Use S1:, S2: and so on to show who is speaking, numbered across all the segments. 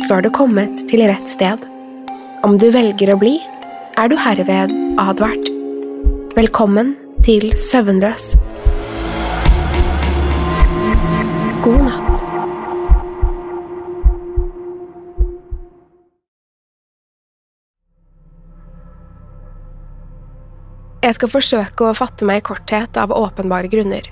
S1: så har du kommet til rett sted. Om du velger å bli, er du herved advart. Velkommen til Søvnløs. God natt. Jeg skal forsøke å fatte meg i korthet av åpenbare grunner.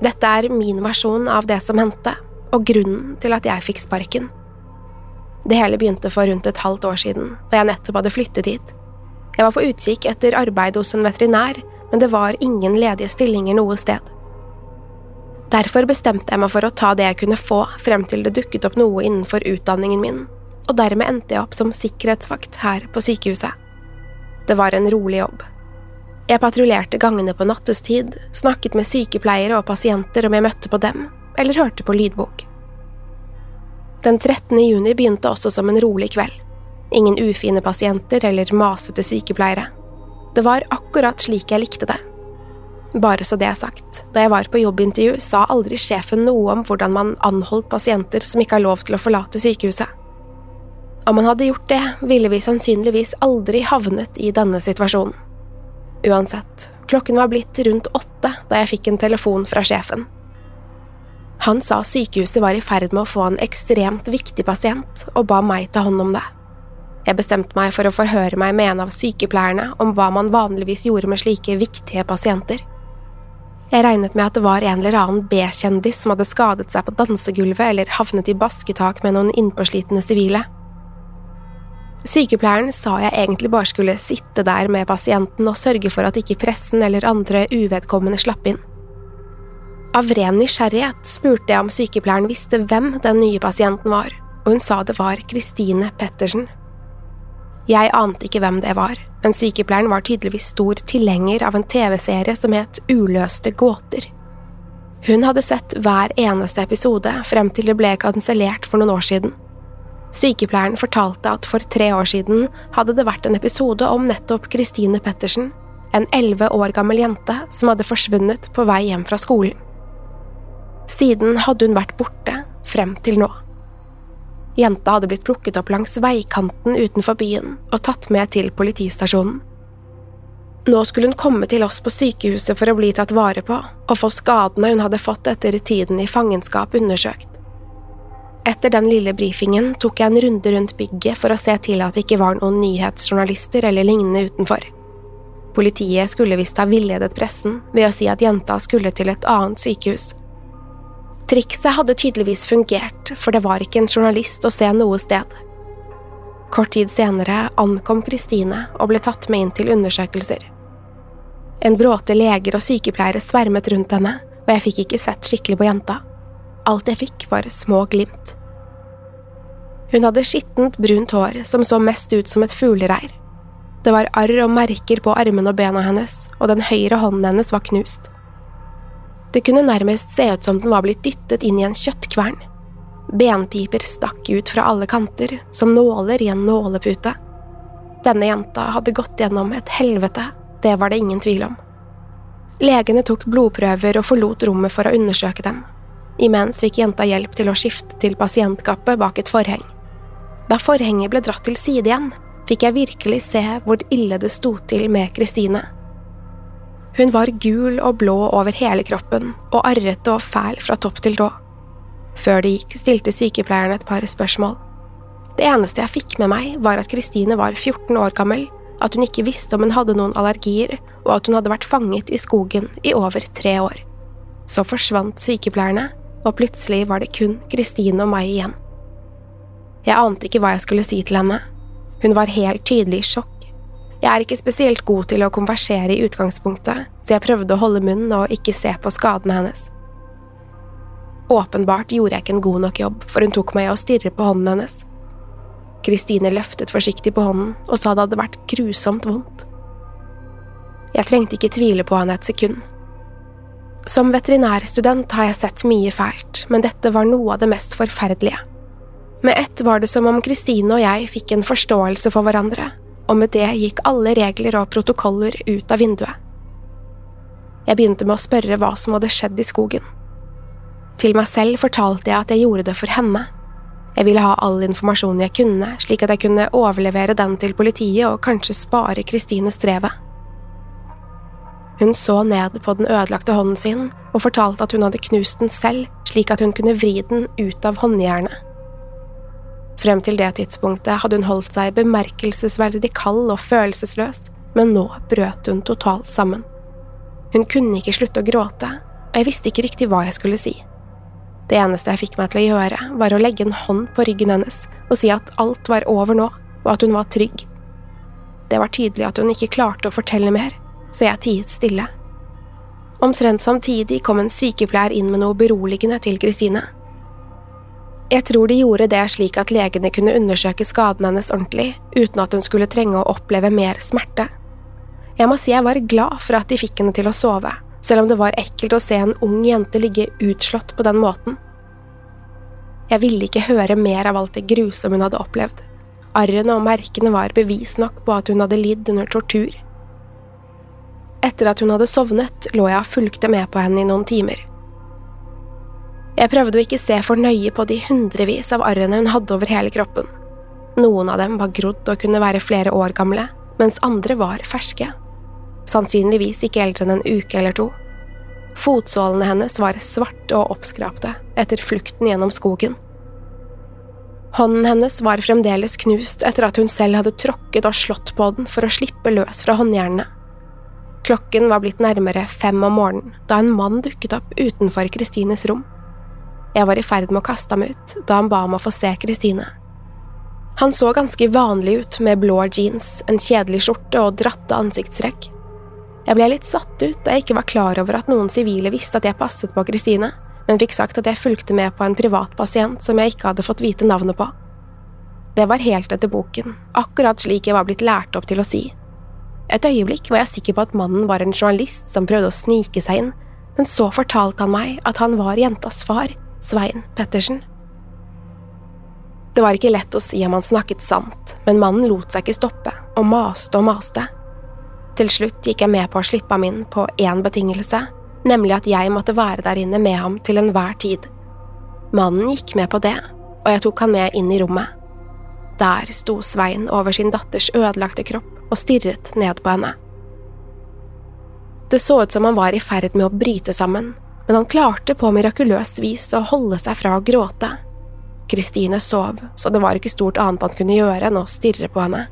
S1: Dette er min versjon av det som hendte, og grunnen til at jeg fikk sparken. Det hele begynte for rundt et halvt år siden, da jeg nettopp hadde flyttet hit. Jeg var på utkikk etter arbeid hos en veterinær, men det var ingen ledige stillinger noe sted. Derfor bestemte jeg meg for å ta det jeg kunne få frem til det dukket opp noe innenfor utdanningen min, og dermed endte jeg opp som sikkerhetsvakt her på sykehuset. Det var en rolig jobb. Jeg patruljerte gangene på nattestid, snakket med sykepleiere og pasienter om jeg møtte på dem, eller hørte på lydbok. Den 13. juni begynte også som en rolig kveld. Ingen ufine pasienter eller masete sykepleiere. Det var akkurat slik jeg likte det. Bare så det er sagt, da jeg var på jobbintervju, sa aldri sjefen noe om hvordan man anholdt pasienter som ikke har lov til å forlate sykehuset. Om han hadde gjort det, ville vi sannsynligvis aldri havnet i denne situasjonen. Uansett, klokken var blitt rundt åtte da jeg fikk en telefon fra sjefen. Han sa sykehuset var i ferd med å få en ekstremt viktig pasient, og ba meg ta hånd om det. Jeg bestemte meg for å forhøre meg med en av sykepleierne om hva man vanligvis gjorde med slike viktige pasienter. Jeg regnet med at det var en eller annen B-kjendis som hadde skadet seg på dansegulvet eller havnet i basketak med noen innpåslitne sivile. Sykepleieren sa jeg egentlig bare skulle sitte der med pasienten og sørge for at ikke pressen eller andre uvedkommende slapp inn. Av ren nysgjerrighet spurte jeg om sykepleieren visste hvem den nye pasienten var, og hun sa det var Christine Pettersen. Jeg ante ikke hvem det var, men sykepleieren var tydeligvis stor tilhenger av en TV-serie som het Uløste gåter. Hun hadde sett hver eneste episode frem til det ble kansellert for noen år siden. Sykepleieren fortalte at for tre år siden hadde det vært en episode om nettopp Christine Pettersen, en elleve år gammel jente som hadde forsvunnet på vei hjem fra skolen. Siden hadde hun vært borte frem til nå. Jenta hadde blitt plukket opp langs veikanten utenfor byen og tatt med til politistasjonen. Nå skulle hun komme til oss på sykehuset for å bli tatt vare på og få skadene hun hadde fått etter tiden i fangenskap undersøkt. Etter den lille brifingen tok jeg en runde rundt bygget for å se til at det ikke var noen nyhetsjournalister eller lignende utenfor. Politiet skulle visst ha villedet pressen ved å si at jenta skulle til et annet sykehus. Trikset hadde tydeligvis fungert, for det var ikke en journalist å se noe sted. Kort tid senere ankom Kristine og ble tatt med inn til undersøkelser. En bråte leger og sykepleiere svermet rundt henne, og jeg fikk ikke sett skikkelig på jenta. Alt jeg fikk, var små glimt. Hun hadde skittent, brunt hår som så mest ut som et fuglereir. Det var arr og merker på armene og bena hennes, og den høyre hånden hennes var knust. Det kunne nærmest se ut som den var blitt dyttet inn i en kjøttkvern. Benpiper stakk ut fra alle kanter, som nåler i en nålepute. Denne jenta hadde gått gjennom et helvete, det var det ingen tvil om. Legene tok blodprøver og forlot rommet for å undersøke dem. Imens fikk jenta hjelp til å skifte til pasientkappet bak et forheng. Da forhenget ble dratt til side igjen, fikk jeg virkelig se hvor ille det sto til med Kristine. Hun var gul og blå over hele kroppen og arrete og fæl fra topp til tå. Før det gikk, stilte sykepleieren et par spørsmål. Det eneste jeg fikk med meg, var at Kristine var 14 år gammel, at hun ikke visste om hun hadde noen allergier, og at hun hadde vært fanget i skogen i over tre år. Så forsvant sykepleierne, og plutselig var det kun Kristine og meg igjen. Jeg ante ikke hva jeg skulle si til henne. Hun var helt tydelig i sjokk. Jeg er ikke spesielt god til å konversere i utgangspunktet, så jeg prøvde å holde munn og ikke se på skadene hennes. Åpenbart gjorde jeg ikke en god nok jobb, for hun tok meg i å stirre på hånden hennes. Kristine løftet forsiktig på hånden og sa det hadde vært grusomt vondt. Jeg trengte ikke tvile på henne et sekund. Som veterinærstudent har jeg sett mye fælt, men dette var noe av det mest forferdelige. Med ett var det som om Kristine og jeg fikk en forståelse for hverandre, og med det gikk alle regler og protokoller ut av vinduet. Jeg begynte med å spørre hva som hadde skjedd i skogen. Til meg selv fortalte jeg at jeg gjorde det for henne. Jeg ville ha all informasjonen jeg kunne, slik at jeg kunne overlevere den til politiet og kanskje spare Kristine strevet. Hun så ned på den ødelagte hånden sin og fortalte at hun hadde knust den selv, slik at hun kunne vri den ut av håndjernet. Frem til det tidspunktet hadde hun holdt seg bemerkelsesverdig kald og følelsesløs, men nå brøt hun totalt sammen. Hun kunne ikke slutte å gråte, og jeg visste ikke riktig hva jeg skulle si. Det eneste jeg fikk meg til å gjøre, var å legge en hånd på ryggen hennes og si at alt var over nå, og at hun var trygg. Det var tydelig at hun ikke klarte å fortelle mer, så jeg tiet stille. Omtrent samtidig kom en sykepleier inn med noe beroligende til Kristine. Jeg tror de gjorde det slik at legene kunne undersøke skaden hennes ordentlig, uten at hun skulle trenge å oppleve mer smerte. Jeg må si jeg var glad for at de fikk henne til å sove, selv om det var ekkelt å se en ung jente ligge utslått på den måten. Jeg ville ikke høre mer av alt det grusomme hun hadde opplevd. Arrene og merkene var bevis nok på at hun hadde lidd under tortur. Etter at hun hadde sovnet, lå jeg og fulgte med på henne i noen timer. Jeg prøvde å ikke se for nøye på de hundrevis av arrene hun hadde over hele kroppen. Noen av dem var grodd og kunne være flere år gamle, mens andre var ferske sannsynligvis ikke eldre enn en uke eller to. Fotsålene hennes var svarte og oppskrapte etter flukten gjennom skogen. Hånden hennes var fremdeles knust etter at hun selv hadde tråkket og slått på den for å slippe løs fra håndjernene. Klokken var blitt nærmere fem om morgenen da en mann dukket opp utenfor Kristines rom. Jeg var i ferd med å kaste ham ut da han ba om å få se Kristine. Han så ganske vanlig ut med blå jeans, en kjedelig skjorte og dratte ansiktstrekk. Jeg ble litt satt ut da jeg ikke var klar over at noen sivile visste at jeg passet på Kristine, men fikk sagt at jeg fulgte med på en privat pasient som jeg ikke hadde fått vite navnet på. Det var helt etter boken, akkurat slik jeg var blitt lært opp til å si. Et øyeblikk var jeg sikker på at mannen var en journalist som prøvde å snike seg inn, men så fortalte han meg at han var jentas far, Svein Pettersen. Det var ikke lett å si om han snakket sant, men mannen lot seg ikke stoppe, og maste og maste. Til slutt gikk jeg med på å slippe ham inn på én betingelse, nemlig at jeg måtte være der inne med ham til enhver tid. Mannen gikk med på det, og jeg tok han med inn i rommet. Der sto Svein over sin datters ødelagte kropp og stirret ned på henne. Det så ut som han var i ferd med å bryte sammen, men han klarte på mirakuløst vis å holde seg fra å gråte. Kristine sov, så det var ikke stort annet han kunne gjøre enn å stirre på henne.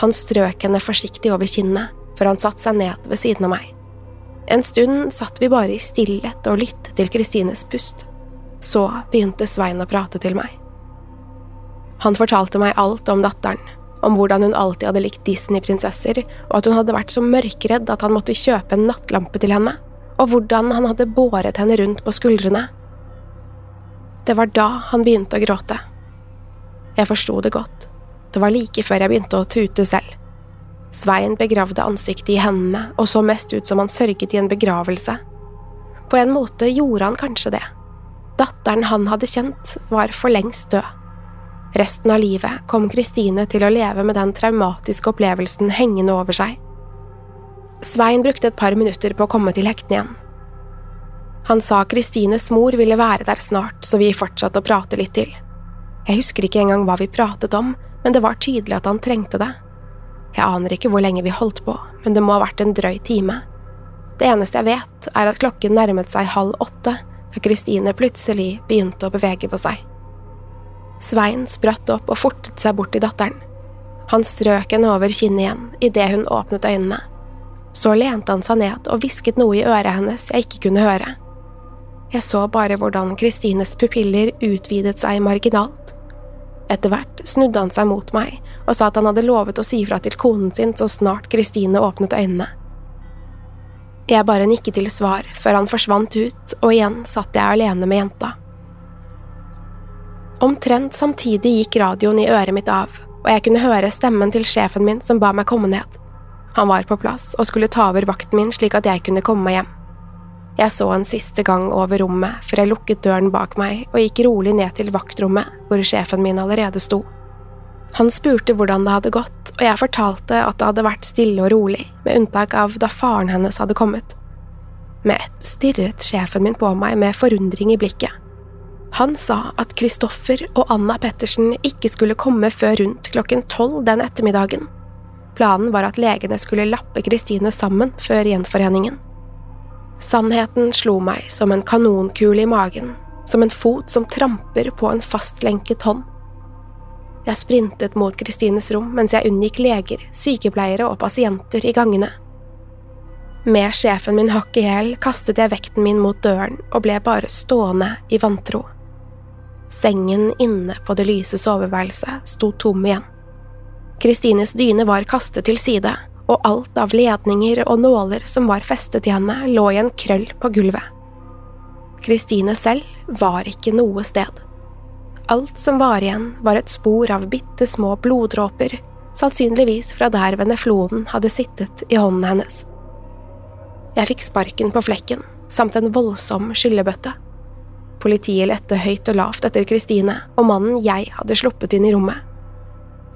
S1: Han strøk henne forsiktig over kinnet før han satte seg ned ved siden av meg. En stund satt vi bare i stillhet og lyttet til Kristines pust. Så begynte Svein å prate til meg. Han fortalte meg alt om datteren, om hvordan hun alltid hadde likt Disney-prinsesser, og at hun hadde vært så mørkredd at han måtte kjøpe en nattlampe til henne, og hvordan han hadde båret henne rundt på skuldrene. Det var da han begynte å gråte. Jeg forsto det godt. Det var like før jeg begynte å tute selv. Svein begravde ansiktet i hendene og så mest ut som han sørget i en begravelse. På en måte gjorde han kanskje det. Datteren han hadde kjent, var for lengst død. Resten av livet kom Kristine til å leve med den traumatiske opplevelsen hengende over seg. Svein brukte et par minutter på å komme til hektene igjen. Han sa Kristines mor ville være der snart, så vi fortsatte å prate litt til. Jeg husker ikke engang hva vi pratet om, men det var tydelig at han trengte det. Jeg aner ikke hvor lenge vi holdt på, men det må ha vært en drøy time. Det eneste jeg vet, er at klokken nærmet seg halv åtte da Kristine plutselig begynte å bevege på seg. Svein spratt opp og fortet seg bort til datteren. Han strøk henne over kinnet igjen idet hun åpnet øynene. Så lente han seg ned og hvisket noe i øret hennes jeg ikke kunne høre. Jeg så bare hvordan Kristines pupiller utvidet seg marginalt. Etter hvert snudde han seg mot meg og sa at han hadde lovet å si fra til konen sin så snart Kristine åpnet øynene. Jeg bare nikket til svar før han forsvant ut, og igjen satt jeg alene med jenta. Omtrent samtidig gikk radioen i øret mitt av, og jeg kunne høre stemmen til sjefen min som ba meg komme ned. Han var på plass og skulle ta over vakten min slik at jeg kunne komme meg hjem. Jeg så en siste gang over rommet før jeg lukket døren bak meg og gikk rolig ned til vaktrommet hvor sjefen min allerede sto. Han spurte hvordan det hadde gått, og jeg fortalte at det hadde vært stille og rolig, med unntak av da faren hennes hadde kommet. Med ett stirret sjefen min på meg med forundring i blikket. Han sa at Kristoffer og Anna Pettersen ikke skulle komme før rundt klokken tolv den ettermiddagen. Planen var at legene skulle lappe Kristine sammen før gjenforeningen. Sannheten slo meg som en kanonkule i magen, som en fot som tramper på en fastlenket hånd. Jeg sprintet mot Kristines rom mens jeg unngikk leger, sykepleiere og pasienter i gangene. Med sjefen min hakk i hæl kastet jeg vekten min mot døren og ble bare stående i vantro. Sengen inne på det lyse soveværelset sto tom igjen. Kristines dyne var kastet til side, og alt av ledninger og nåler som var festet til henne, lå i en krøll på gulvet. Kristine selv var ikke noe sted. Alt som var igjen, var et spor av bitte små bloddråper, sannsynligvis fra der veneflonen hadde sittet i hånden hennes. Jeg fikk sparken på flekken, samt en voldsom skyllebøtte. Politiet lette høyt og lavt etter Kristine og mannen jeg hadde sluppet inn i rommet.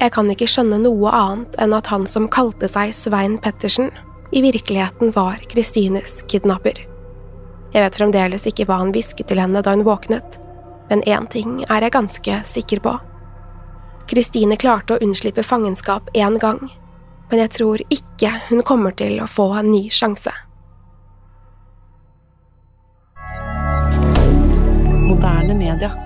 S1: Jeg kan ikke skjønne noe annet enn at han som kalte seg Svein Pettersen, i virkeligheten var Kristines kidnapper. Jeg vet fremdeles ikke hva han hvisket til henne da hun våknet, men én ting er jeg ganske sikker på. Kristine klarte å unnslippe fangenskap én gang, men jeg tror ikke hun kommer til å få en ny sjanse.
S2: moderne media.